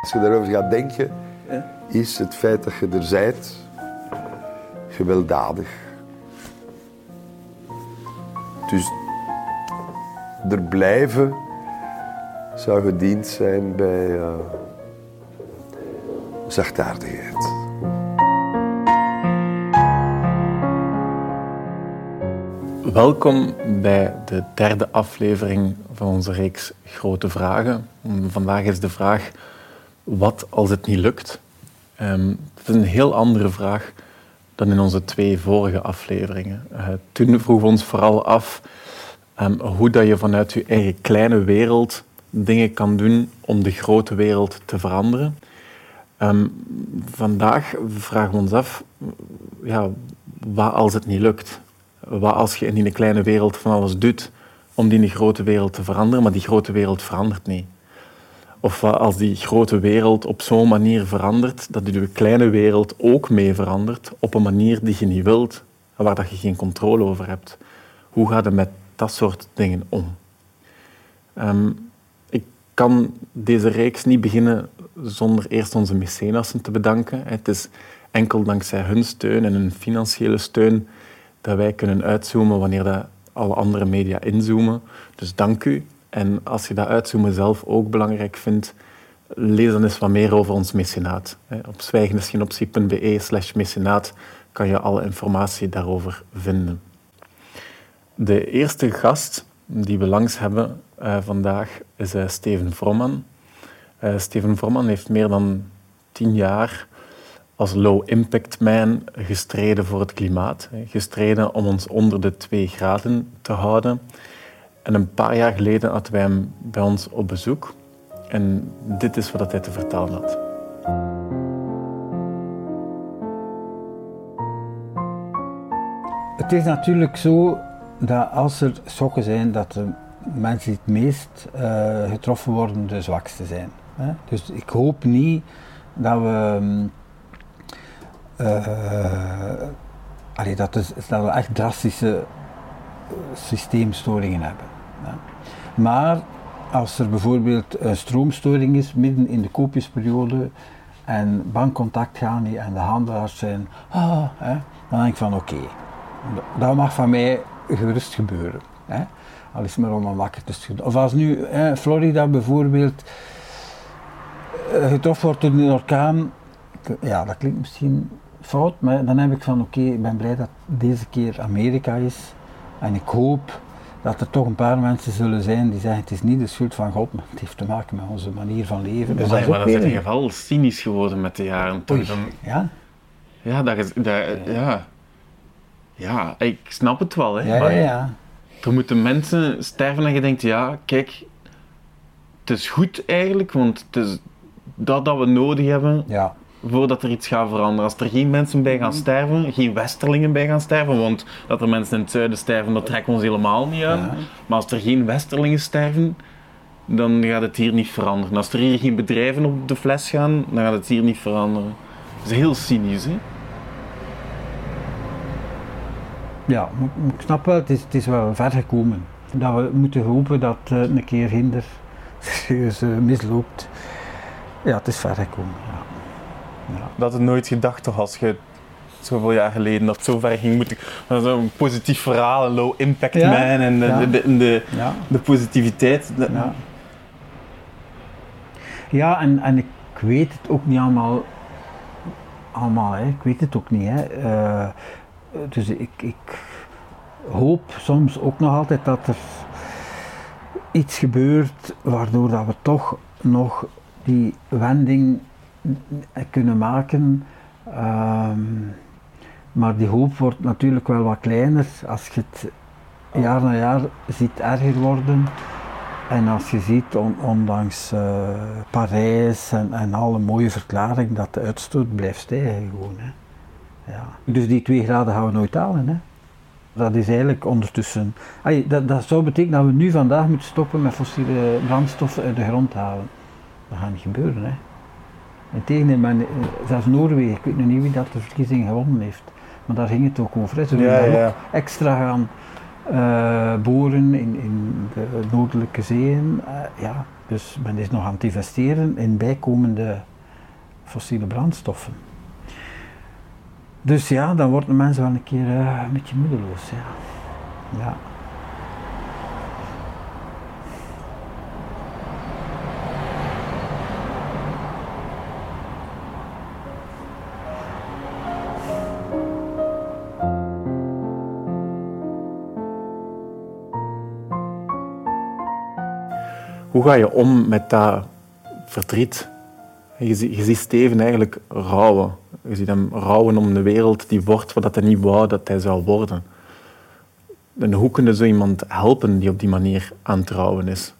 Als je daarover gaat denken, is het feit dat je er zijt gewelddadig. Dus er blijven zou gediend zijn bij uh, zachtaardigheid. Welkom bij de derde aflevering van onze reeks Grote Vragen. Vandaag is de vraag: wat als het niet lukt? Um, het is een heel andere vraag dan in onze twee vorige afleveringen. Uh, toen vroegen we ons vooral af um, hoe dat je vanuit je eigen kleine wereld dingen kan doen om de grote wereld te veranderen. Um, vandaag vragen we ons af, ja, wat als het niet lukt? Wat als je in die kleine wereld van alles doet om die grote wereld te veranderen, maar die grote wereld verandert niet? Of wat als die grote wereld op zo'n manier verandert dat die kleine wereld ook mee verandert op een manier die je niet wilt, waar dat je geen controle over hebt? Hoe gaat het met dat soort dingen om? Um, ik kan deze reeks niet beginnen zonder eerst onze mecenassen te bedanken. Het is enkel dankzij hun steun en hun financiële steun dat wij kunnen uitzoomen wanneer dat alle andere media inzoomen. Dus dank u. En als je dat uitzoomen zelf ook belangrijk vindt, lees dan eens wat meer over ons mecenaat. Op zwijgendesgenoptie.be slash kan je alle informatie daarover vinden. De eerste gast die we langs hebben uh, vandaag is uh, Steven Vromman. Uh, Steven Vromman heeft meer dan tien jaar als low impact man gestreden voor het klimaat. Gestreden om ons onder de 2 graden te houden. En een paar jaar geleden hadden wij hem bij ons op bezoek. En dit is wat hij te vertellen had. Het is natuurlijk zo dat als er sokken zijn, dat de mensen die het meest uh, getroffen worden de zwakste zijn. Hè? Dus ik hoop niet dat we uh, allee, dat, is, dat we echt drastische systeemstoringen hebben. Maar als er bijvoorbeeld een stroomstoring is midden in de koopjesperiode en bankcontact gaan niet en de handelaars zijn, ah, hè, dan denk ik van oké, dat mag van mij gerust gebeuren. Hè. Al is maar om een wakker te schudden. Of als nu hè, Florida bijvoorbeeld uh, getroffen wordt door een orkaan, ja, dat klinkt misschien fout, maar dan heb ik van oké, ik ben blij dat deze keer Amerika is. En ik hoop dat er toch een paar mensen zullen zijn die zeggen het is niet de schuld van God, maar het heeft te maken met onze manier van leven. Dus dat, is, maar dat is in ieder geval cynisch geworden met de jaren. Toch? Dan, ja? Ja, dat is, dat, ja. ja, ik snap het wel. Hè, ja, ja, ja. Er moeten mensen sterven en je denkt, ja, kijk, het is goed eigenlijk, want het is dat dat we nodig hebben. Ja voordat er iets gaat veranderen. Als er geen mensen bij gaan sterven, geen westerlingen bij gaan sterven, want dat er mensen in het zuiden sterven, dat trekt ons helemaal niet aan. Maar als er geen westerlingen sterven, dan gaat het hier niet veranderen. Als er hier geen bedrijven op de fles gaan, dan gaat het hier niet veranderen. Dat is heel cynisch, hè? Ja, ik snap wel, het is, het is wel ver gekomen. Dat we moeten hopen dat uh, een keer hinder serieus uh, misloopt. Ja, het is ver gekomen. Ja. Dat het nooit gedacht toch als je zoveel jaar geleden dat zo ver ging moeten. Zo'n positief verhaal, een low impact man en de, de, de, de positiviteit. Ja, ja en, en ik weet het ook niet allemaal. allemaal hè. Ik weet het ook niet. Hè. Uh, dus ik, ik hoop soms ook nog altijd dat er iets gebeurt waardoor dat we toch nog die wending kunnen maken. Ehm, maar die hoop wordt natuurlijk wel wat kleiner als je het jaar na jaar ziet erger worden. En als je ziet, ondanks uh, Parijs en, en alle mooie verklaringen, dat de uitstoot blijft stijgen gewoon. Hè. Ja. Dus die twee graden gaan we nooit halen. Hè. Dat is eigenlijk ondertussen... dat, dat zou betekenen dat we nu vandaag moeten stoppen met fossiele brandstoffen uit de grond halen. Dat gaat niet gebeuren. Hè. Integendeel, maar eh, zelfs Noorwegen, ik weet nu niet wie dat de verkiezing gewonnen heeft, maar daar ging het ook over. Ze willen ja, ook extra gaan uh, boren in, in de noordelijke zeeën. Uh, ja, Dus men is nog aan het investeren in bijkomende fossiele brandstoffen. Dus ja, dan worden mensen wel een keer uh, een beetje moedeloos. Ja. ja. Hoe ga je om met dat verdriet? Je, je ziet Steven eigenlijk rouwen. Je ziet hem rouwen om de wereld die wordt wat hij niet wou dat hij zou worden. En hoe kun je zo iemand helpen die op die manier aan het rouwen is?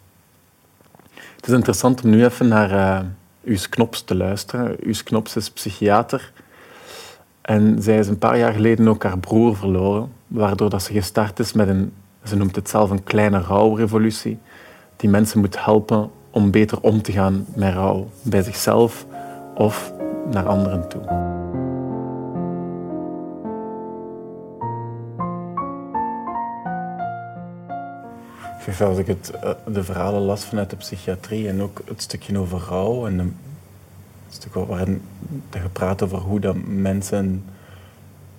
Het is interessant om nu even naar uh, Us Knops te luisteren. Us Knops is psychiater. En zij is een paar jaar geleden ook haar broer verloren, waardoor dat ze gestart is met een, ze noemt het zelf een kleine rouwrevolutie die mensen moet helpen om beter om te gaan met rouw, bij zichzelf of naar anderen toe. Als ik het, eh, de verhalen las vanuit de psychiatrie en ook het stukje over rouw en het stuk waarin je praat over hoe dat mensen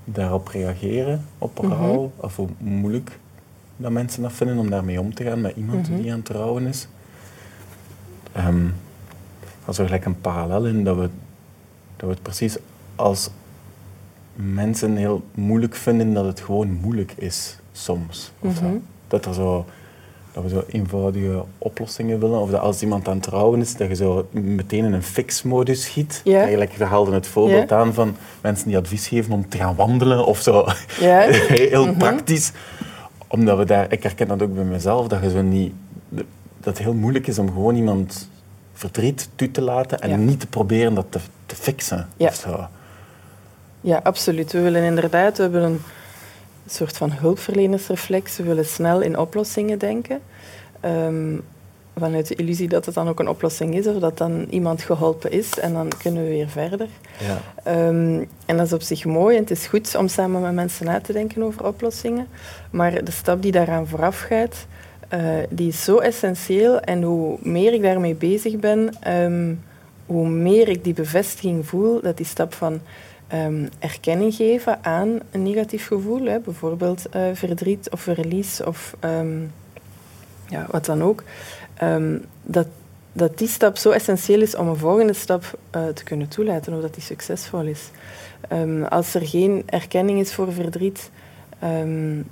daarop reageren, op rouw, mhm. of hoe moeilijk dat mensen dat vinden om daarmee om te gaan met iemand mhm. die aan het trouwen is. Um, er gelijk een parallel in dat we, dat we het precies als mensen heel moeilijk vinden dat het gewoon moeilijk is soms. Mhm. Dat er zo dat we zo eenvoudige oplossingen willen. Of dat als iemand aan het trouwen is, dat je zo meteen in een fix-modus schiet. Ja. Eigenlijk, we haalden het voorbeeld aan van mensen die advies geven om te gaan wandelen of zo. Heel mhm. praktisch omdat we daar, ik herken dat ook bij mezelf, dat, je zo niet, dat het heel moeilijk is om gewoon iemand verdriet toe te laten en niet te proberen dat te, te fixen. Ja. Zo. ja, absoluut. We willen inderdaad, we hebben een soort van hulpverlenersreflex. We willen snel in oplossingen denken. Um, vanuit de illusie dat het dan ook een oplossing is of dat dan iemand geholpen is en dan kunnen we weer verder. Ja. Ehm, en dat is op zich mooi en het is goed om samen met mensen na te denken over oplossingen. Maar de stap die daaraan vooraf gaat, uh, die is zo essentieel en hoe meer ik daarmee bezig ben, um, hoe meer ik die bevestiging voel dat die stap van um, erkenning geven aan een negatief gevoel, hè, bijvoorbeeld uh, verdriet of verlies of ja, wat dan ook, Ehm, dat, dat die stap zo essentieel is om een volgende stap uh, te kunnen toelaten, of dat die succesvol is. Um, als er geen erkenning is voor verdriet, um,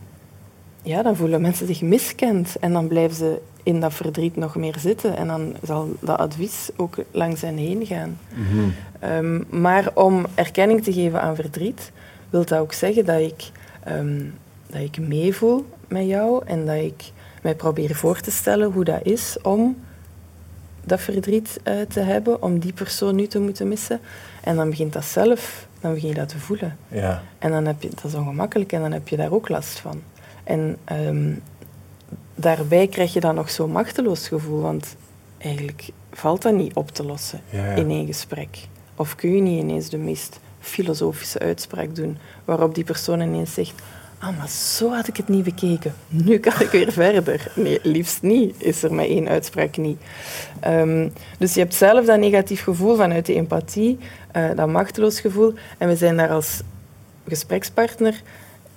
ja, dan voelen mensen zich miskend en dan blijven ze in dat verdriet nog meer zitten en dan zal dat advies ook langs hen heen gaan. Mm -hmm. maar om erkenning te geven aan verdriet, wil dat ook zeggen dat ik, dat ik meevoel met jou en dat ik mij proberen voor te stellen hoe dat is om dat verdriet uh, te hebben, om die persoon nu te moeten missen. En dan begint dat zelf, dan begin je dat te voelen. Ja. En dan heb je, dat is ongemakkelijk en dan heb je daar ook last van. En um, daarbij krijg je dan nog zo'n machteloos gevoel, want eigenlijk valt dat niet op te lossen ja, in één gesprek. Of kun je niet ineens de meest filosofische uitspraak doen, waarop die persoon ineens zegt ah, maar zo had ik het niet bekeken. Nu kan ik weer verder. Nee, liefst niet, is er met één uitspraak niet. Ehm, dus je hebt zelf dat negatief gevoel vanuit de empathie, uh, dat machteloos gevoel. En we zijn daar als gesprekspartner,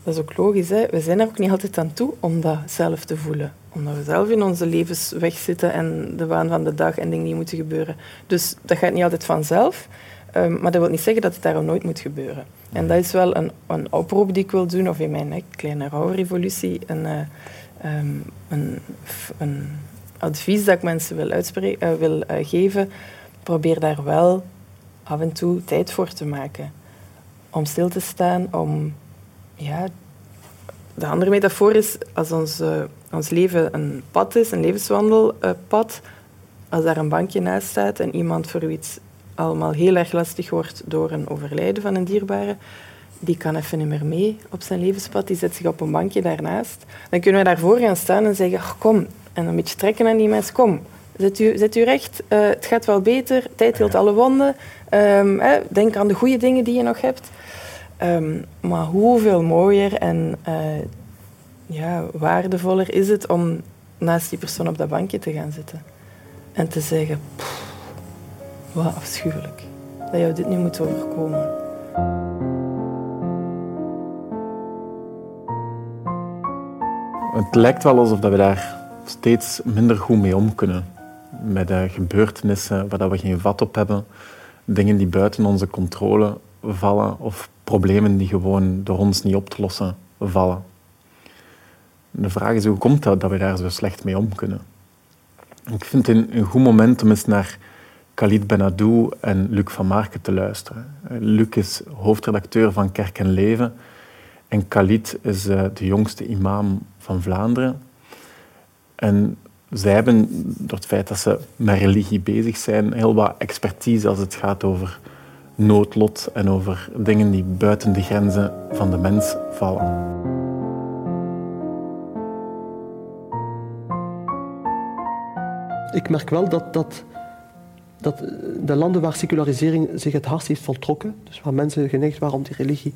dat is ook logisch, hè? we zijn er ook niet altijd aan toe om dat zelf te voelen. Omdat we zelf in onze levens wegzitten en de waan van de dag en dingen die moeten gebeuren. Dus dat gaat niet altijd vanzelf. Um, maar dat wil niet zeggen dat het daarom nooit moet gebeuren. En dat is wel een, een oproep die ik wil doen, of in mijn kleine rouwrevolutie, een, uh, een, een, advies dat ik mensen wil, uitspreken, uh, wil uh, geven. Probeer daar wel af en toe tijd voor te maken. Om stil te staan, om... Ja, de andere metafoor is, als ons, ons leven een pad is, een levenswandelpad, als daar een bankje naast staat en iemand voor u iets allemaal heel erg lastig wordt door een overlijden van een dierbare, die kan even niet meer mee op zijn levenspad, die zet zich op een bankje daarnaast. Dan kunnen we daarvoor gaan staan en zeggen, kom, en een beetje trekken aan die mensen, kom, zet u, zet u recht, uh, het gaat wel beter, tijd hield alle wonden, um, denk aan de goede dingen die je nog hebt. Um, maar hoeveel mooier en uh, ja, waardevoller is het om naast die persoon op dat bankje te gaan zitten. En te zeggen, wat afschuwelijk dat jou dit nu moet overkomen. Het lijkt wel alsof we daar steeds minder goed mee om kunnen. Met de gebeurtenissen waar we geen vat op hebben, dingen die buiten onze controle vallen of problemen die gewoon door ons niet op te lossen vallen. De vraag is hoe komt dat dat we daar zo slecht mee om kunnen? Ik vind het een goed moment om eens naar Khalid Benadou en Luc van Marken te luisteren. Luc is hoofdredacteur van Kerk en Leven en Khalid is eh, de jongste imam van Vlaanderen. En zij hebben, door het feit dat ze met religie bezig zijn, heel wat expertise als het gaat over noodlot en over dingen die buiten de grenzen van de mens vallen. Ik merk wel dat, dat, dat de landen waar secularisering zich het hardst heeft voltrokken, dus waar mensen geneigd waren om die religie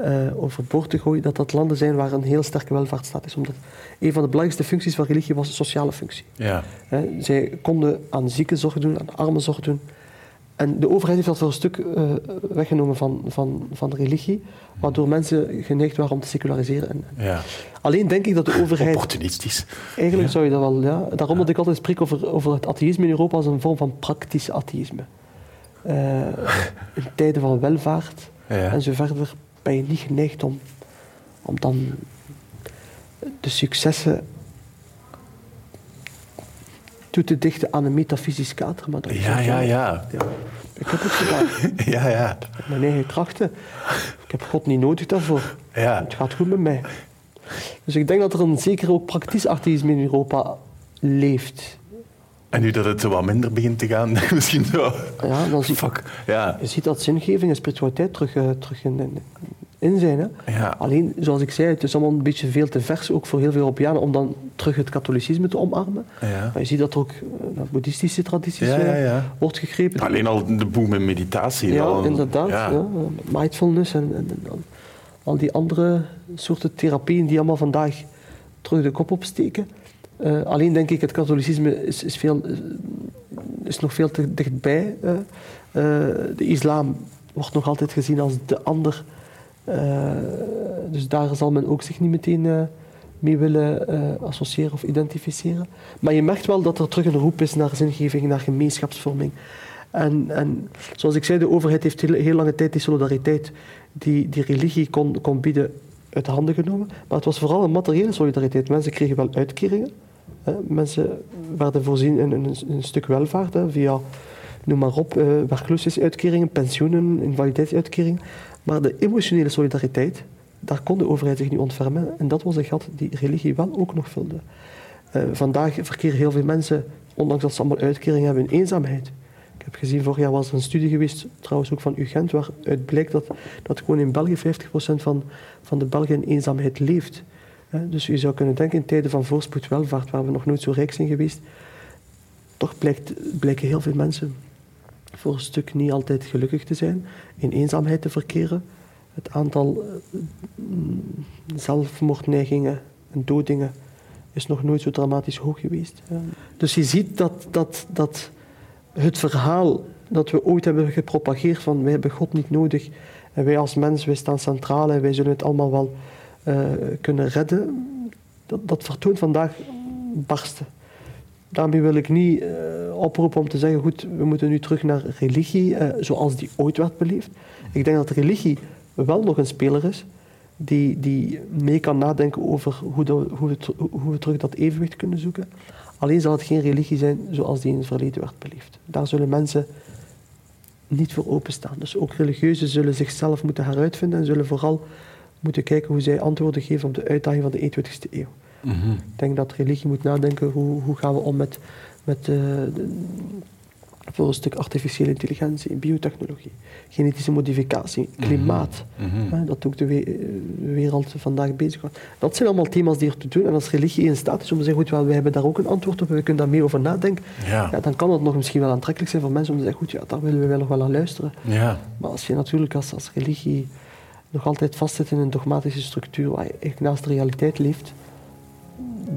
uh, overboord te gooien, dat dat landen zijn waar een heel sterke welvaartsstaat is. Omdat een van de belangrijkste functies van religie was een sociale functie. Ja. zij konden aan zieken zorg doen, aan armen zorg doen. En de overheid heeft dat voor een stuk uh, weggenomen van, van, van de religie, waardoor mensen geneigd waren om te seculariseren. En, ja. Alleen denk ik dat de overheid... Opportunistisch. Eigenlijk zou je dat wel... Ja, daarom dat ik altijd spreek over, over het atheïsme in Europa als een vorm van praktisch atheïsme. Uh, in tijden van welvaart en zo verder ben je niet geneigd om, om dan de successen toe te dichten aan een metafysisch kader. Maar dat ja, ja, ja, ja. Ik heb het gedaan. ja, ja. Mijn eigen krachten. Ik heb God niet nodig daarvoor. Ja. Het gaat goed met mij. Dus ik denk dat er een zeker ook praktisch atheïsme in Europa leeft. En nu dat het zo wat minder begint te gaan, misschien zo. Ja, dan zie, Fuck. Ja. je ziet dat zingeving en spiritualiteit terug, uh, terug in, in, zijn. Hè. Ja. Alleen, zoals ik zei, het is allemaal een beetje veel te vers, ook voor heel veel Europeanen, om dan terug het katholicisme te omarmen. Ja. Maar je ziet dat er ook naar boeddhistische tradities ja, ja, uh, wordt gegrepen. Alleen al de boel met meditatie. Ja, al, inderdaad. mindfulness en, en, en, al die andere soorten therapieën die allemaal vandaag terug de kop opsteken. Uh, alleen denk ik, het katholicisme is, is, veel, is nog veel te dichtbij. Uh, uh, de islam wordt nog altijd gezien als de ander. Dus daar zal men ook zich niet meteen mee willen associëren of identificeren. Maar je merkt wel dat er terug een roep is naar zingeving, naar gemeenschapsvorming. En, en zoals ik zei, de overheid heeft heel, lange tijd die solidariteit die, die religie kon, kon bieden uit de handen genomen. Maar het was vooral een materiële solidariteit. Mensen kregen wel uitkeringen. Mensen werden voorzien in een, een stuk welvaart via, noem maar op, uh, werkloosheidsuitkeringen, pensioenen, invaliditeitsuitkeringen. Maar de emotionele solidariteit, daar kon de overheid zich niet ontfermen. En dat was een gat die religie wel ook nog vulde. Uh, vandaag verkeren heel veel mensen, ondanks dat ze allemaal uitkeringen hebben, in eenzaamheid. Ik heb gezien, vorig jaar was er een studie geweest, trouwens ook van UGent, waaruit blijkt dat, dat gewoon in België 50% van, van de Belgen in eenzaamheid leeft. Dus je zou kunnen denken, in tijden van voorspoed welvaart, waar we nog nooit zo rijk zijn geweest, toch blijken heel veel mensen voor een stuk niet altijd gelukkig te zijn, in eenzaamheid te verkeren. Het aantal zelfmoordneigingen en dodingen is nog nooit zo dramatisch hoog geweest. Dus je ziet dat, dat, dat het verhaal dat we ooit hebben gepropageerd van wij hebben God niet nodig en wij als mens, wij staan centraal en wij zullen het allemaal wel uh, kunnen redden, dat, dat vertoont vandaag barsten. Daarmee wil ik niet uh, oproepen om te zeggen, goed, we moeten nu terug naar religie uh, zoals die ooit werd beleefd. Ik denk dat religie wel nog een speler is die, die mee kan nadenken over hoe, hoe, hoe we terug dat evenwicht kunnen zoeken. Alleen zal het geen religie zijn zoals die in het verleden werd beleefd. Daar zullen mensen niet voor openstaan. Dus ook religieuzen zullen zichzelf moeten heruitvinden en zullen vooral moeten kijken hoe zij antwoorden geven op de uitdaging van de 21ste eeuw. Mm -hmm. Ik denk dat religie moet nadenken hoe, hoe gaan we om met, met uh, de, voor een stuk artificiële intelligentie, biotechnologie, genetische modificatie, klimaat. Mm -hmm. hè, dat ook de we wereld vandaag bezig is. Dat zijn allemaal thema's die er te doen. En als religie in staat is om te zeggen, goed, wel, wij hebben daar ook een antwoord op en we kunnen daar mee over nadenken, ja. Ja, dan kan het nog misschien wel aantrekkelijk zijn voor mensen om te zeggen, goed, ja, daar willen we wel nog wel aan luisteren. Ja. Maar als je natuurlijk als, als religie nog altijd vastzit in een dogmatische structuur waar je echt naast de realiteit leeft,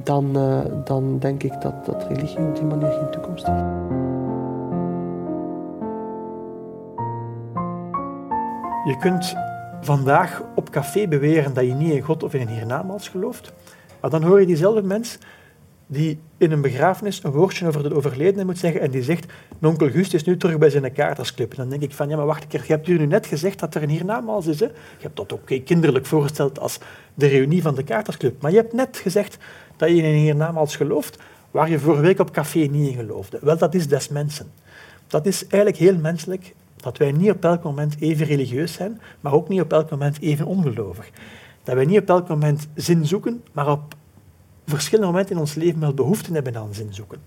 dan, uh, dan denk ik dat, dat religie op die manier geen toekomst heeft. Je kunt vandaag op café beweren dat je niet in God of in een hiernamaals gelooft, maar dan hoor je diezelfde mens die in een begrafenis een woordje over de overledene moet zeggen en die zegt, onkel Gust is nu terug bij zijn kaartersclub. dan denk ik van, ja, maar wacht een keer, je hebt hier nu net gezegd dat er een hiernamaals is. Hè? Je hebt dat ook kinderlijk voorgesteld als de reunie van de kaartersclub. Maar je hebt net gezegd dat je in een hiernamaals gelooft, waar je vorige week op café niet in geloofde. Wel, dat is des mensen. Dat is eigenlijk heel menselijk dat wij niet op elk moment even religieus zijn, maar ook niet op elk moment even ongelovig. Dat wij niet op elk moment zin zoeken, maar op verschillende momenten in ons leven wel behoefte hebben aan zin zoeken.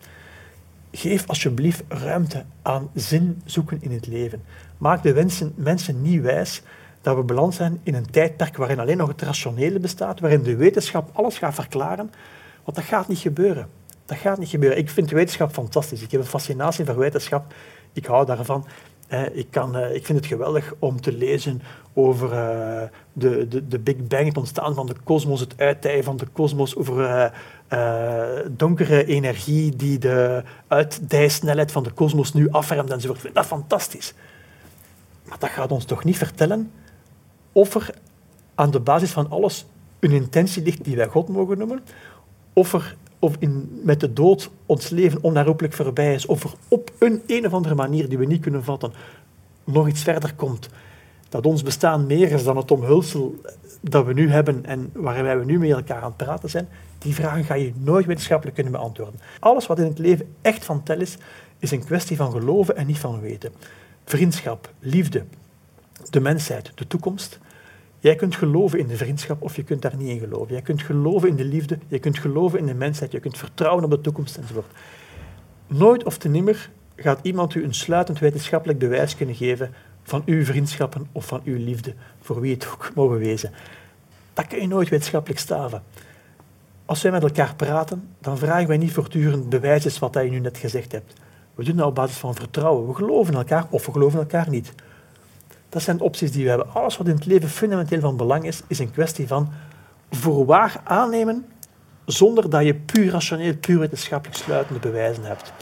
Geef alsjeblieft ruimte aan zin zoeken in het leven. Maak de mensen niet wijs dat we beland zijn in een tijdperk waarin alleen nog het rationele bestaat, waarin de wetenschap alles gaat verklaren. Want dat gaat niet gebeuren. Dat gaat niet gebeuren. Ik vind wetenschap fantastisch. Ik heb een fascinatie voor wetenschap. Ik hou daarvan. Ik, kan, eh, ik vind het geweldig om te lezen over uh, de, de, de Big Bang, het ontstaan van de kosmos, het uitdijen van de kosmos, over uh, donkere energie die de uitdijsnelheid van de kosmos nu afremt enzovoort. Ik vind dat fantastisch. Maar dat gaat ons toch niet vertellen of er aan de basis van alles een intentie ligt die wij God mogen noemen, of er of in, met de dood ons leven onherroepelijk voorbij is, of er op een, een of andere manier die we niet kunnen vatten nog iets verder komt. Dat ons bestaan meer is dan het omhulsel dat we nu hebben en waar we nu met elkaar aan het praten zijn, die vragen ga je nooit wetenschappelijk kunnen beantwoorden. Alles wat in het leven echt van tel is, is een kwestie van geloven en niet van weten. Vriendschap, liefde, de mensheid, de toekomst, Jij kunt geloven in de vriendschap of je kunt daar niet in geloven. Jij kunt geloven in de liefde, je kunt geloven in de mensheid, je kunt vertrouwen op de toekomst enzovoort. Nooit of te nimmer gaat iemand u een sluitend wetenschappelijk bewijs kunnen geven van uw vriendschappen of van uw liefde, voor wie het ook mogen wezen. Dat kun je nooit wetenschappelijk staven. Als wij met elkaar praten, dan vragen wij niet voortdurend bewijs wat je nu net gezegd hebt. We doen dat op basis van vertrouwen. We geloven elkaar of we geloven elkaar niet. Dat zijn opties die we hebben. Alles wat in het leven fundamenteel van belang is, is een kwestie van voorwaar aannemen zonder dat je puur rationeel, puur wetenschappelijk sluitende bewijzen hebt.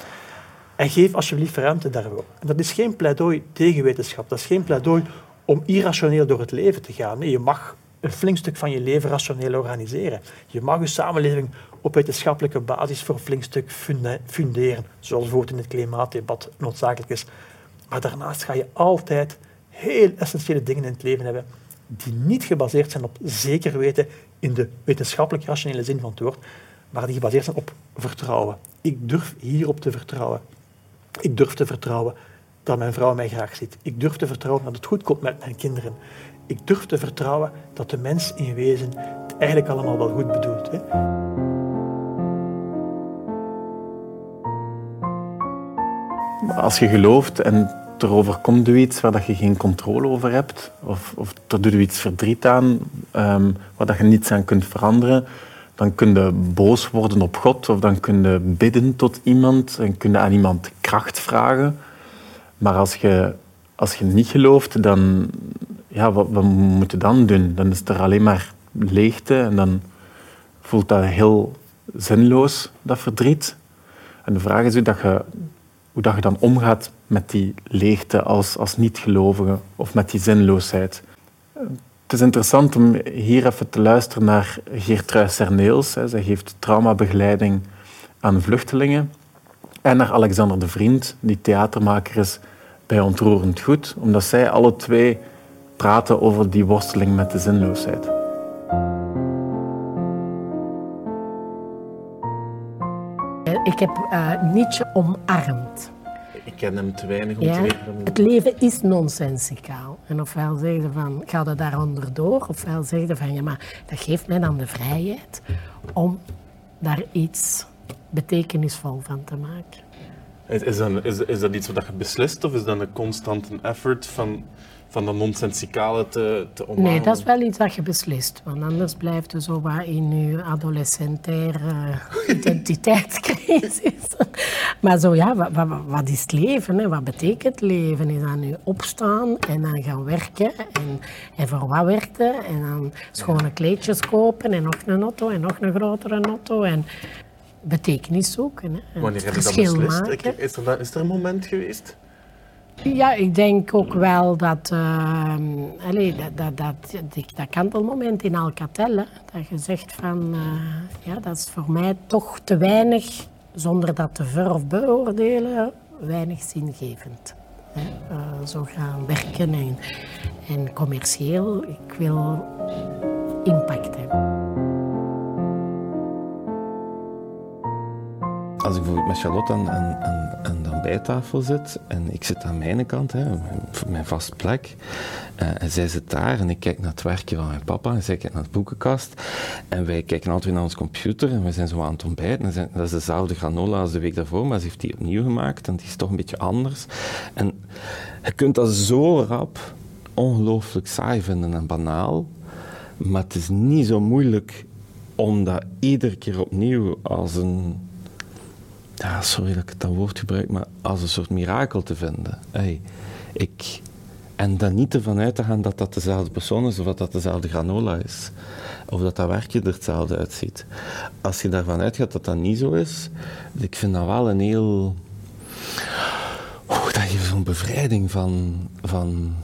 En geef alsjeblieft ruimte daarvoor. En dat is geen pleidooi tegen wetenschap. Dat is geen pleidooi om irrationeel door het leven te gaan. Nee, je mag een flink stuk van je leven rationeel organiseren. Je mag je samenleving op wetenschappelijke basis voor een flink stuk funderen, zoals bijvoorbeeld in het klimaatdebat noodzakelijk is. Maar daarnaast ga je altijd heel essentiële dingen in het leven hebben die niet gebaseerd zijn op zeker weten in de wetenschappelijk rationele zin van het woord, maar die gebaseerd zijn op vertrouwen. Ik durf hierop te vertrouwen. Ik durf te vertrouwen dat mijn vrouw mij graag ziet. Ik durf te vertrouwen dat het goed komt met mijn kinderen. Ik durf te vertrouwen dat de mens in wezen het eigenlijk allemaal wel goed bedoelt. Hè? Als je gelooft en er overkomt u iets waar dat je geen controle over hebt, of, of er doet u iets verdriet aan um, waar dat je niets aan kunt veranderen, dan kun je boos worden op God, of dan kun je bidden tot iemand, en kun je aan iemand kracht vragen. Maar als je, als je niet gelooft, dan, ja, wat, moet je dan doen? Dan is er alleen maar leegte en dan voelt dat heel zinloos, dat verdriet. En de vraag is hoe dat je hoe dat je dan omgaat met die leegte als, als niet-gelovige of met die zinloosheid. Het is interessant om hier even te luisteren naar Geertrui Serneels. Zij geeft traumabegeleiding aan vluchtelingen. En naar Alexander de Vriend, die theatermaker is bij Ontroerend Goed. Omdat zij alle twee praten over die worsteling met de zinloosheid. Ik heb uh, Nietzsche omarmd. Ik ken hem te weinig om te weten. Het leven is nonsensicaal. En ofwel zeggen ze van, ga er daaronder door, ofwel zeggen ze van, ja, maar dat geeft mij dan de vrijheid om daar iets betekenisvol van te maken. Is, is, dat, is, is dat iets wat je beslist of is dat een constante effort van, van dat nonsensicale te, te omarmen? Nee, dat is wel iets dat je beslist. Want anders blijft je zo wat in je adolescentaire identiteitscrisis. maar zo ja, wat, wat, wat is het leven? Hè? Wat betekent leven? Is dan nu opstaan en dan gaan werken. En, en voor wat werken? En dan schone kleedjes kopen en nog een auto en nog een grotere auto. En betekenis zoeken. Hè? En Wanneer heb je dat beslist? maken. Is er, is er een moment geweest? Ja, ik denk ook wel dat... allee, dat, dat, dat, dat, kantelmoment in Alcatel, dat je zegt van... eh, ja, dat is voor mij toch te weinig, zonder dat te ver of beoordelen, weinig zingevend. Eh, zo gaan werken en, en commercieel. Ik wil impact hebben. Als ik bijvoorbeeld met Charlotte aan, aan de ontbijttafel zit en ik zit aan mijn kant, hè, mijn vaste plek, eh, en zij zit daar en ik kijk naar het werkje van mijn papa en zij kijkt naar de boekenkast en wij kijken altijd naar ons computer en we zijn zo aan het ontbijten. Dat is dezelfde granola als de week daarvoor, maar ze heeft die opnieuw gemaakt en die is toch een beetje anders. En je kunt dat zo rap ongelooflijk saai vinden en banaal, maar het is niet zo moeilijk om dat iedere keer opnieuw als een ja, sorry dat ik dat woord gebruik, maar als een soort mirakel te vinden. Hey, ik, en dan niet ervan uit te gaan dat dat dezelfde persoon is of dat dat dezelfde granola is. Of dat dat werkje er hetzelfde uitziet. Als je daarvan uitgaat dat dat niet zo is, ik vind dat wel een heel... Oeh, dat geeft zo'n bevrijding van, van,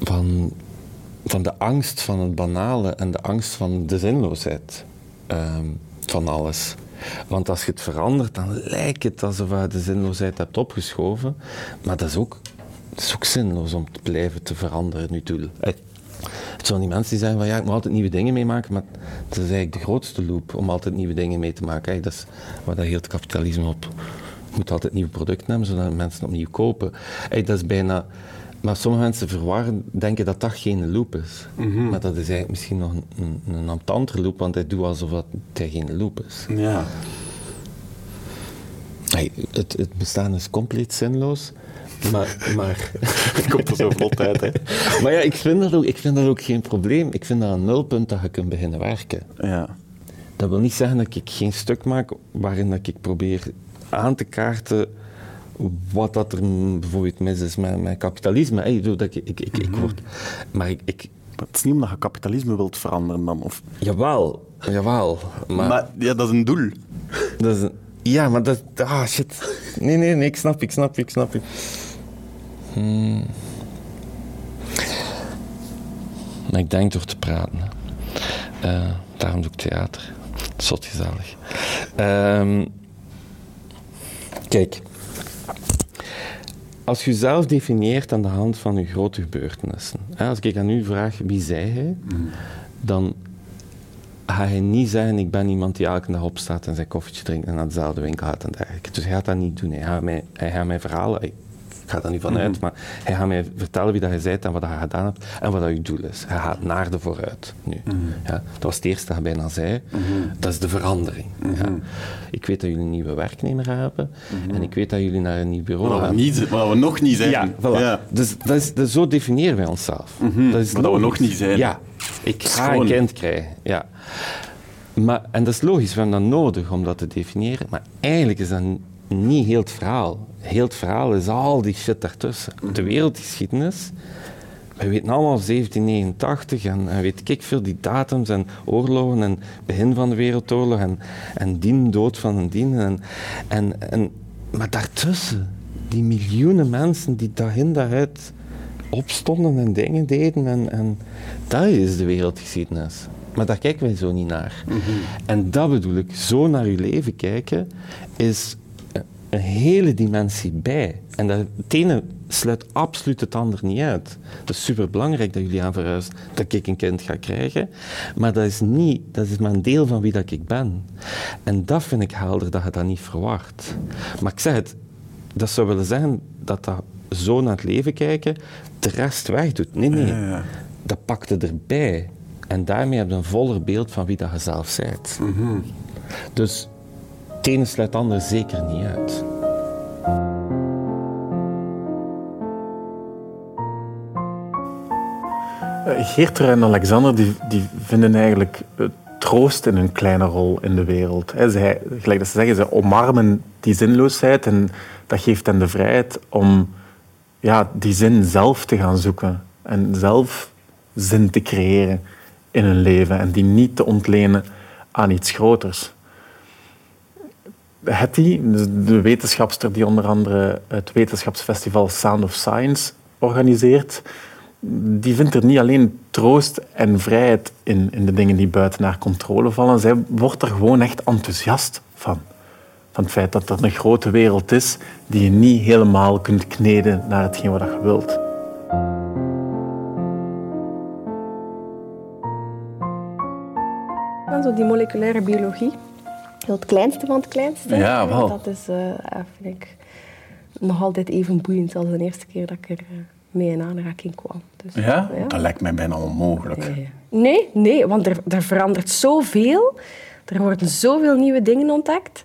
van, van de angst van het banale en de angst van de zinloosheid ehm, van alles. Want als je het verandert, dan lijkt het alsof je de zinloosheid hebt opgeschoven. Maar dat is ook, dat ook zinloos om te blijven te veranderen, nu. Eh, Het zijn die mensen die zeggen van ja, ik moet altijd nieuwe dingen meemaken, maar dat is eigenlijk de grootste loop om altijd nieuwe dingen mee te maken. Dat is waar dat het kapitalisme op. Je moet altijd nieuwe producten hebben, zodat mensen opnieuw kopen. Dat is bijna... Maar sommige mensen verwarren, denken dat dat geen loop is. Maar dat is eigenlijk misschien nog een, een, loop, want hij doet alsof dat hij geen loop is. Ja. Hey, het, het bestaan is compleet zinloos. Maar, maar, Komt er zo vlot uit, hè? maar ja, ik vind, dat ook, ik vind dat ook geen probleem. Ik vind dat een nulpunt dat je kunt beginnen werken. Ja. Dat wil niet zeggen dat ik geen stuk maak waarin dat ik probeer aan te kaarten wat dat er bijvoorbeeld mis is met, met kapitalisme. Hey, ik dat ik, ik, ik, ik word, maar ik, ik, het is niet omdat je kapitalisme wilt veranderen dan. Of... jawel, jawel. Maar, Maar, ja, dat is een doel. dat is een- ja, maar dat, ah shit. Nee, nee, nee, ik snap, ik snap, ik snap. Hmm. Maar ik denk door te praten. Eh, daarom doe ik theater. Zot gezellig. Ehm, kijk. Als je jezelf definieert aan de hand van je grote gebeurtenissen. Hè, als ik aan u vraag wie zij hij, dan ga je niet zeggen, ik ben iemand die elke dag opstaat en zijn koffietje drinkt en naar dezelfde winkel gaat en dergelijke. Dus hij gaat dat niet doen. Hij gaat mij, hij gaat mij verhalen. Ik ga daar niet van uit, maar hij gaat mij vertellen wie dat je bent en wat je gedaan hebt en wat dat je doel is. Hij gaat naar de vooruit nu. Ja, dat was het eerste dat hij bijna zei. Dat is de verandering. Ja. Ik weet dat jullie een nieuwe werknemer hebben en ik weet dat jullie naar een nieuw bureau gaan. wat we nog niet zijn. Ja, voilà. Dus, dat is, zo definiëren wij onszelf. Dat is Wat we nog niet zijn. Ja, ik ga een kind krijgen. Ja. Maar, en dat is logisch, we hebben dat nodig om dat te definiëren. Maar eigenlijk is dat niet heel het verhaal. Heel het verhaal is al die shit daartussen. De wereldgeschiedenis, we weten allemaal 1789 en, en weet ik veel, die datums en oorlogen en begin van de Wereldoorlog en, en dien, dood van een dien. En, en, en, maar daartussen, die miljoenen mensen die daarin daaruit opstonden en dingen deden. En, en dat is de wereldgeschiedenis. Maar daar kijken wij zo niet naar. En dat bedoel ik, zo naar uw leven kijken, is een hele dimensie bij. En dat, het ene sluit absoluut het ander niet uit. Het is superbelangrijk dat jullie aan verhuizen, dat ik een kind ga krijgen. Maar dat is, niet, dat is maar een deel van wie dat ik ben. En dat vind ik helder dat je dat niet verwacht. Maar ik zeg het, dat zou willen zeggen dat dat zo naar het leven kijken de rest wegdoet. Nee, nee. Dat pakte erbij. En daarmee heb je een voller beeld van wie dat je zelf bent. Dus het ene sluit het zeker niet uit. Eh, Geerter en Alexander die, die vinden eigenlijk troost in hun kleine rol in de wereld. Zij, gelijk dat ze zeggen, ze omarmen die zinloosheid en dat geeft hen de vrijheid om ja, die zin zelf te gaan zoeken en zelf zin te creëren in hun leven en die niet te ontlenen aan iets groters. Hetty, de wetenschapster die onder andere het wetenschapsfestival Sound of Science organiseert, die vindt er niet alleen troost en vrijheid in, in de dingen die buiten haar controle vallen. Zij wordt er gewoon echt enthousiast van. Van het feit dat er een grote wereld is die je niet helemaal kunt kneden naar hetgeen wat je wilt. En zo die moleculaire biologie. Heel het kleinste van het kleinste. Ja, wel. Dat is, eh, vind ik nog altijd even boeiend als de eerste keer dat ik er eh, mee in aanraking kwam. Dus, Ja? Dat lijkt mij bijna onmogelijk. Nee, nee, nee want er, er verandert zoveel. Er worden zoveel nieuwe dingen ontdekt.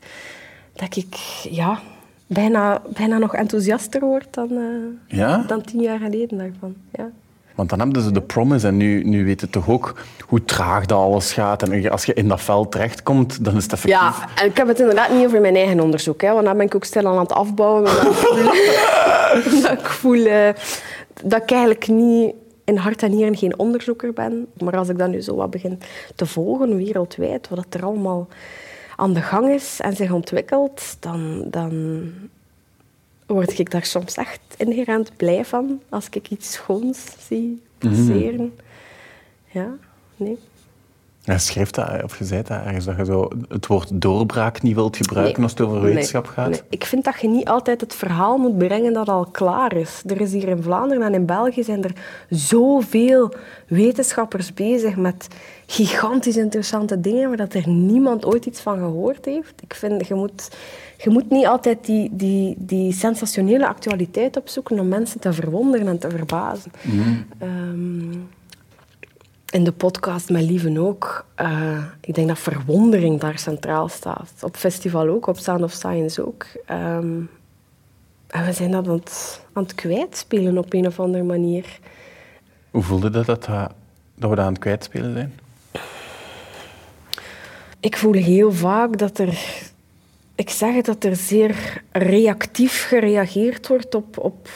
Dat ik ja, bijna, bijna nog enthousiaster word dan, eh, Ja? dan tien jaar geleden daarvan. Ja. Want dan hebben ze de promise en nu, nu weten toch ook hoe traag dat alles gaat. En als je in dat veld terechtkomt, dan is het effectief. Ja, en ik heb het inderdaad niet over mijn eigen onderzoek, hè, want dan ben ik ook stil aan het afbouwen. Omdat ik voel, dat ik, voel eh, dat ik eigenlijk niet in hart en nieren geen onderzoeker ben. Maar als ik dan nu zo wat begin te volgen wereldwijd, wat er allemaal aan de gang is en zich ontwikkelt, dan, dan word ik daar soms echt inherent blij van als ik iets schoons zie passeren. Ja, nee. Je schreef dat, of je zei dat ergens, dat je zo het woord doorbraak niet wilt gebruiken Nee. als het over wetenschap Nee, gaat. nee. Ik vind dat je niet altijd het verhaal moet brengen dat al klaar is. Er is hier in Vlaanderen en in België zijn er zoveel wetenschappers bezig met gigantisch interessante dingen waar dat er niemand ooit iets van gehoord heeft. Ik vind, je moet, je moet niet altijd die, die, die sensationele actualiteit opzoeken om mensen te verwonderen en te verbazen. Ehm, in de podcast met Lieven ook. eh, ik denk dat verwondering daar centraal staat. Op festival ook, op Sound of Science ook. Ehm, en we zijn dat aan het, aan het kwijtspelen op een of andere manier. Hoe voelde dat, dat, dat dat we dat aan het kwijtspelen zijn? Ik voel heel vaak dat er... Ik zeg het, dat er zeer reactief gereageerd wordt op, op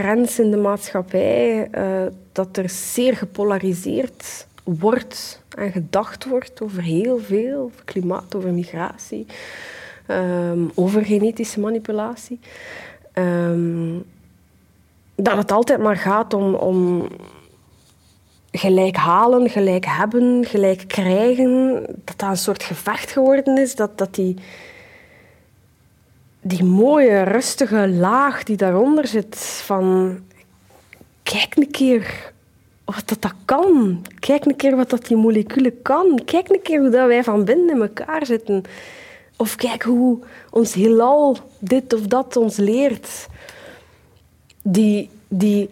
trends in de maatschappij. eh, dat er zeer gepolariseerd wordt en gedacht wordt over heel veel. Over klimaat, over migratie, ehm, over genetische manipulatie. Ehm, dat het altijd maar gaat om, om gelijk halen, gelijk hebben, gelijk krijgen. Dat dat een soort gevecht geworden is. Dat, dat die, die mooie, rustige laag die daaronder zit van... Kijk een keer wat dat, dat kan. Kijk een keer wat dat die moleculen kan. Kijk een keer hoe dat wij van binnen in elkaar zitten. Of kijk hoe ons heelal dit of dat ons leert. Die, die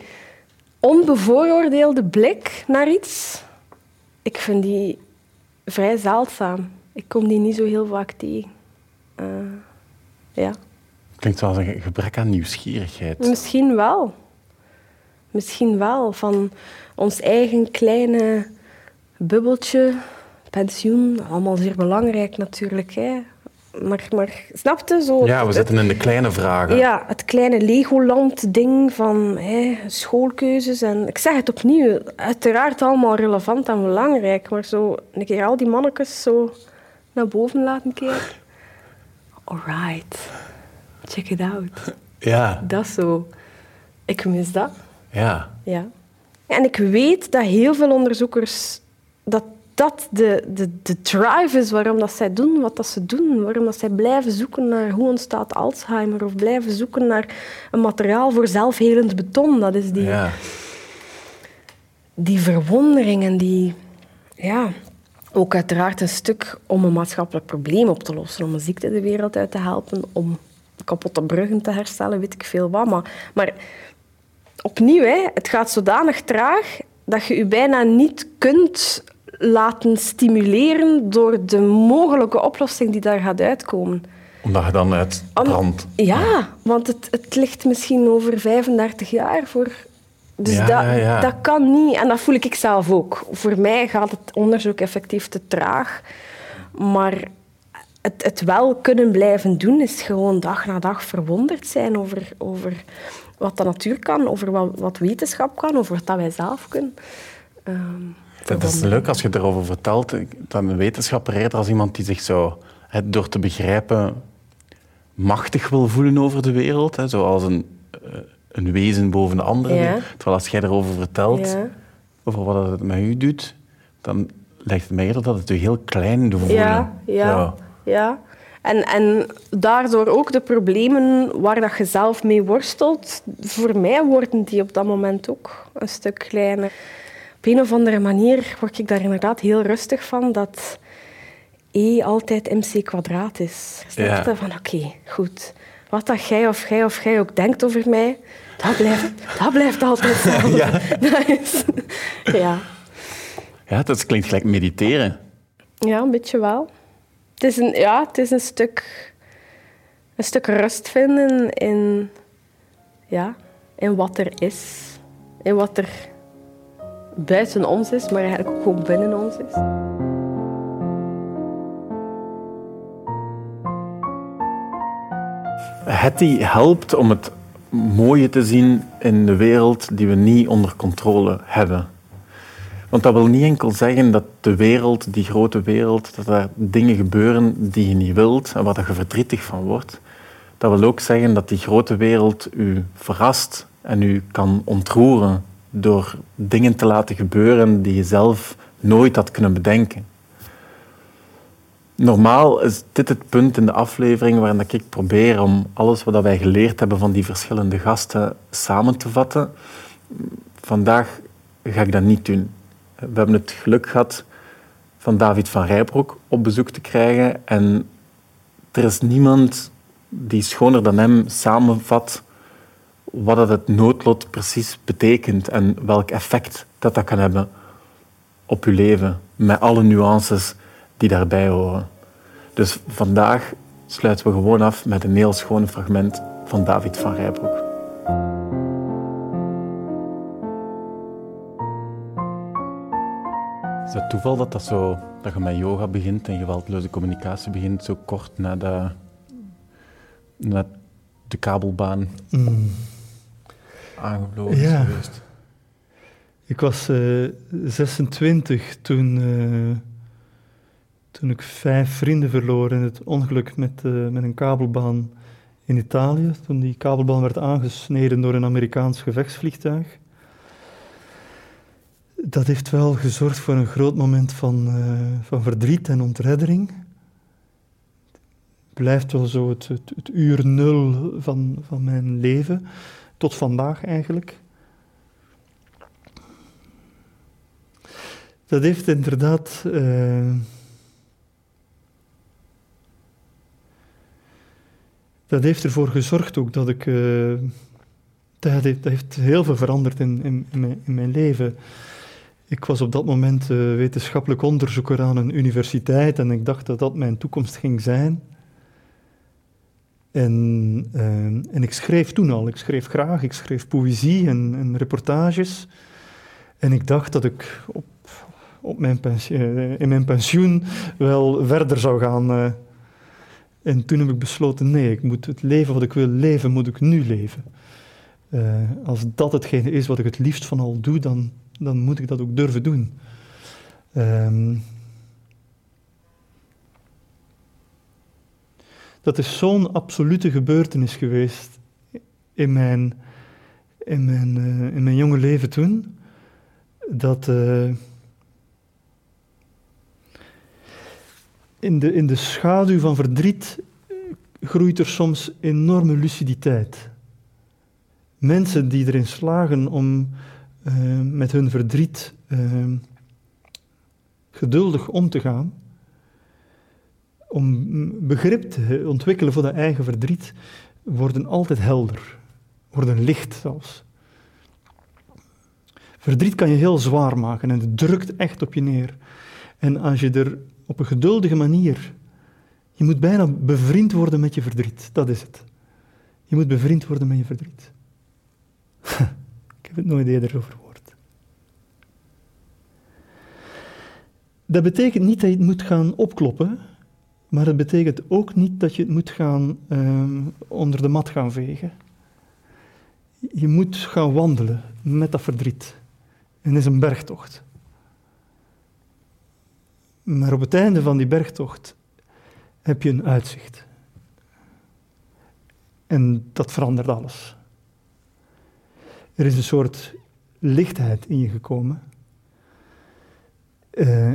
onbevooroordeelde blik naar iets, ik vind die vrij zeldzaam. Ik kom die niet zo heel vaak tegen. Eh, ja. Klinkt zoals een gebrek aan nieuwsgierigheid. Misschien wel. Misschien wel. Van ons eigen kleine bubbeltje, pensioen, allemaal zeer belangrijk natuurlijk. Hè. Maar, maar snapte zo? Ja, we het- zitten in de kleine vragen. ja, het kleine Legoland-ding van hè, schoolkeuzes. En ik zeg het opnieuw, uiteraard allemaal relevant en belangrijk. Maar zo een keer al die mannetjes zo naar boven laten kijken. Alright, check it out. Ja, Dat zo. Ik mis dat. ja. Ja. En ik weet dat heel veel onderzoekers dat dat de, de, de drive is waarom dat zij doen wat dat ze doen. Waarom dat zij blijven zoeken naar hoe ontstaat Alzheimer of blijven zoeken naar een materiaal voor zelfhelend beton. Dat is die, ja. die verwondering en die... Ja, ook uiteraard een stuk om een maatschappelijk probleem op te lossen, om een ziekte de wereld uit te helpen, om kapotte bruggen te herstellen, weet ik veel wat. Maar, maar opnieuw, hè, het gaat zodanig traag dat je je bijna niet kunt laten stimuleren door de mogelijke oplossing die daar gaat uitkomen. Omdat je dan uit brand... Ja, want het, het ligt misschien over 35 jaar voor Dus Ja, dat, ja, ja. dat kan niet. En dat voel ik zelf ook. Voor mij gaat het onderzoek effectief te traag. Maar het, het wel kunnen blijven doen is gewoon dag na dag verwonderd zijn over, over wat de natuur kan, over wat, wat wetenschap kan, over wat dat wij zelf kunnen. Ehm, Dat is leuk als je erover vertelt. Dan een wetenschapper eerder als iemand die zich zo, door te begrijpen, machtig wil voelen over de wereld. Hè, zoals een, eh, een wezen boven de andere. Ja. Terwijl als jij erover vertelt, Ja. over wat het met u doet, dan lijkt het mij eerder dat het u heel klein doet voelen. Ja, ja. Ja. En, en daardoor ook de problemen waar dat je zelf mee worstelt, voor mij worden die op dat moment ook een stuk kleiner. Op een of andere manier word ik daar inderdaad heel rustig van dat E altijd mc kwadraat is. Snap Ja. je? Van oké, goed. Wat dat jij of jij of jij ook denkt over mij, dat blijft, dat blijft altijd hetzelfde. Dat is, ja. Ja, dat klinkt gelijk mediteren. Ja, een beetje wel. Het is een, ja, het is een stuk, een stuk rust vinden in, ja, in wat er is. In wat er buiten ons is, maar eigenlijk ook gewoon binnen ons is. Het helpt om het mooie te zien in de wereld die we niet onder controle hebben. Want dat wil niet enkel zeggen dat de wereld, die grote wereld, dat er dingen gebeuren die je niet wilt en waar je verdrietig van wordt. Dat wil ook zeggen dat die grote wereld u verrast en u kan ontroeren door dingen te laten gebeuren die je zelf nooit had kunnen bedenken. Normaal is dit het punt in de aflevering waarin ik probeer om alles wat wij geleerd hebben van die verschillende gasten samen te vatten. Vandaag ga ik dat niet doen. We hebben het geluk gehad van David van Rijbroek op bezoek te krijgen en er is niemand die schoner dan hem samenvat wat dat het noodlot precies betekent en welk effect dat dat kan hebben op uw leven, met alle nuances die daarbij horen. Dus vandaag sluiten we gewoon af met een heel schoon fragment van David van Rijbroek. Is het toeval dat, dat, zo, dat je met yoga begint en geweldloze communicatie begint zo kort na de, na de kabelbaan Mm. aangevlogen Ja. is geweest? Ik was eh, 26 toen, eh, toen ik vijf vrienden verloor in het ongeluk met, eh, met een kabelbaan in Italië. Toen die kabelbaan werd aangesneden door een Amerikaans gevechtsvliegtuig. Dat heeft wel gezorgd voor een groot moment van, eh, van verdriet en ontreddering. Blijft wel zo het, het, het uur nul van, van mijn leven, tot vandaag eigenlijk. Dat heeft inderdaad. eh, dat heeft ervoor gezorgd ook dat ik. eh, dat, heeft, dat heeft heel veel veranderd in, in mijn leven. Ik was op dat moment eh, wetenschappelijk onderzoeker aan een universiteit en ik dacht dat dat mijn toekomst ging zijn. En, eh, en ik schreef toen al, ik schreef graag, ik schreef poëzie en, en reportages. En ik dacht dat ik op, op mijn pensioen, eh, in mijn pensioen wel verder zou gaan. En toen heb ik besloten, nee, ik moet het leven wat ik wil leven, moet ik nu leven. Als dat hetgene is wat ik het liefst van al doe, dan, dan moet ik dat ook durven doen. Ehm, dat is zo'n absolute gebeurtenis geweest in mijn, in mijn, eh, in mijn jonge leven toen, dat eh, in, de, in de schaduw van verdriet eh, groeit er soms enorme luciditeit. Mensen die erin slagen om eh, met hun verdriet eh, geduldig om te gaan, om begrip te ontwikkelen voor dat eigen verdriet, worden altijd helder, worden licht zelfs. Verdriet kan je heel zwaar maken en het drukt echt op je neer. En als je er op een geduldige manier, je moet bijna bevriend worden met je verdriet, dat is het. Je moet bevriend worden met je verdriet. Heb het nooit eerder verwoord. Dat betekent niet dat je het moet gaan opkloppen, maar het betekent ook niet dat je het moet gaan ehm, onder de mat gaan vegen. Je moet gaan wandelen met dat verdriet. En het is een bergtocht. Maar op het einde van die bergtocht heb je een uitzicht. En dat verandert alles. Er is een soort lichtheid in je gekomen. Uh,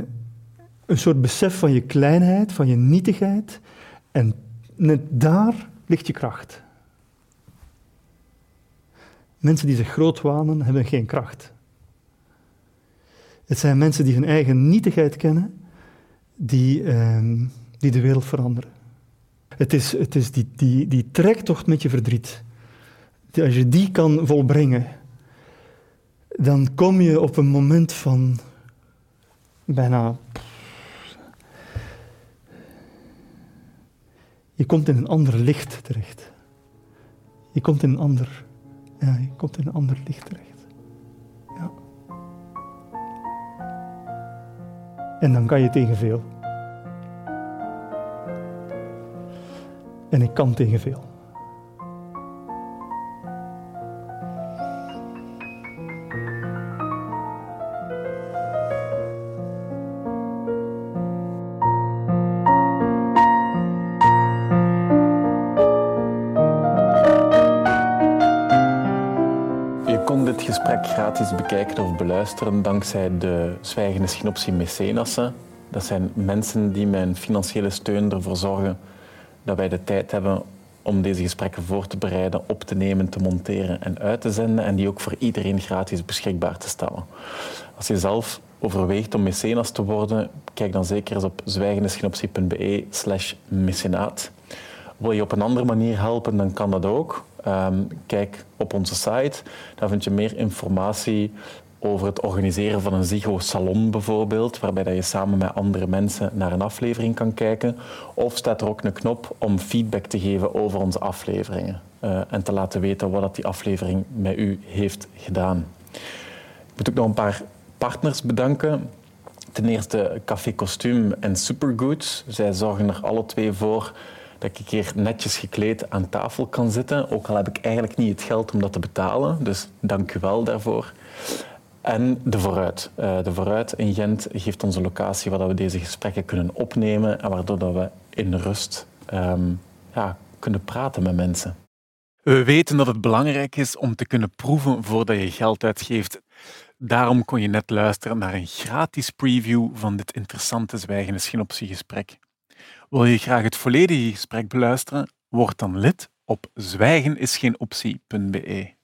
een soort besef van je kleinheid, van je nietigheid. En net daar ligt je kracht. Mensen die zich groot wanen, hebben geen kracht. Het zijn mensen die hun eigen nietigheid kennen, die, uh, die de wereld veranderen. Het is, het is die, die, die trektocht met je verdriet. Als je die kan volbrengen, dan kom je op een moment van bijna. Je komt in een ander licht terecht. Je komt in een ander, ja, je komt in een ander licht terecht. Ja. En dan kan je tegen veel. En ik kan tegen veel. Gratis bekijken of beluisteren dankzij de Zwijgende Schinopsie Mecenassen. Dat zijn mensen die een financiële steun ervoor zorgen dat wij de tijd hebben om deze gesprekken voor te bereiden, op te nemen, te monteren en uit te zenden en die ook voor iedereen gratis beschikbaar te stellen. Als je zelf overweegt om mecenas te worden, kijk dan zeker eens op zwijgendeschinoptie.be slash mecenaat. Wil je op een andere manier helpen, dan kan dat ook. Um, kijk op onze site, daar vind je meer informatie over het organiseren van een Zigo-salon bijvoorbeeld, waarbij dat je samen met andere mensen naar een aflevering kan kijken. Of staat er ook een knop om feedback te geven over onze afleveringen uh, en te laten weten wat dat die aflevering met u heeft gedaan. Ik moet ook nog een paar partners bedanken. Ten eerste Café Kostuum en Supergood. Zij zorgen er alle twee voor dat ik hier netjes gekleed aan tafel kan zitten. Ook al heb ik eigenlijk niet het geld om dat te betalen. Dus dank u wel daarvoor. En de Vooruit. Uh, de Vooruit in Gent geeft ons een locatie waar we deze gesprekken kunnen opnemen en waardoor dat we in rust um, ja, kunnen praten met mensen. We weten dat het belangrijk is om te kunnen proeven voordat je geld uitgeeft. Daarom kon je net luisteren naar een gratis preview van dit interessante zwijgende schinoptiegesprek. Wil je graag het volledige gesprek beluisteren? Word dan lid op zwijgenisgeenoptie.be.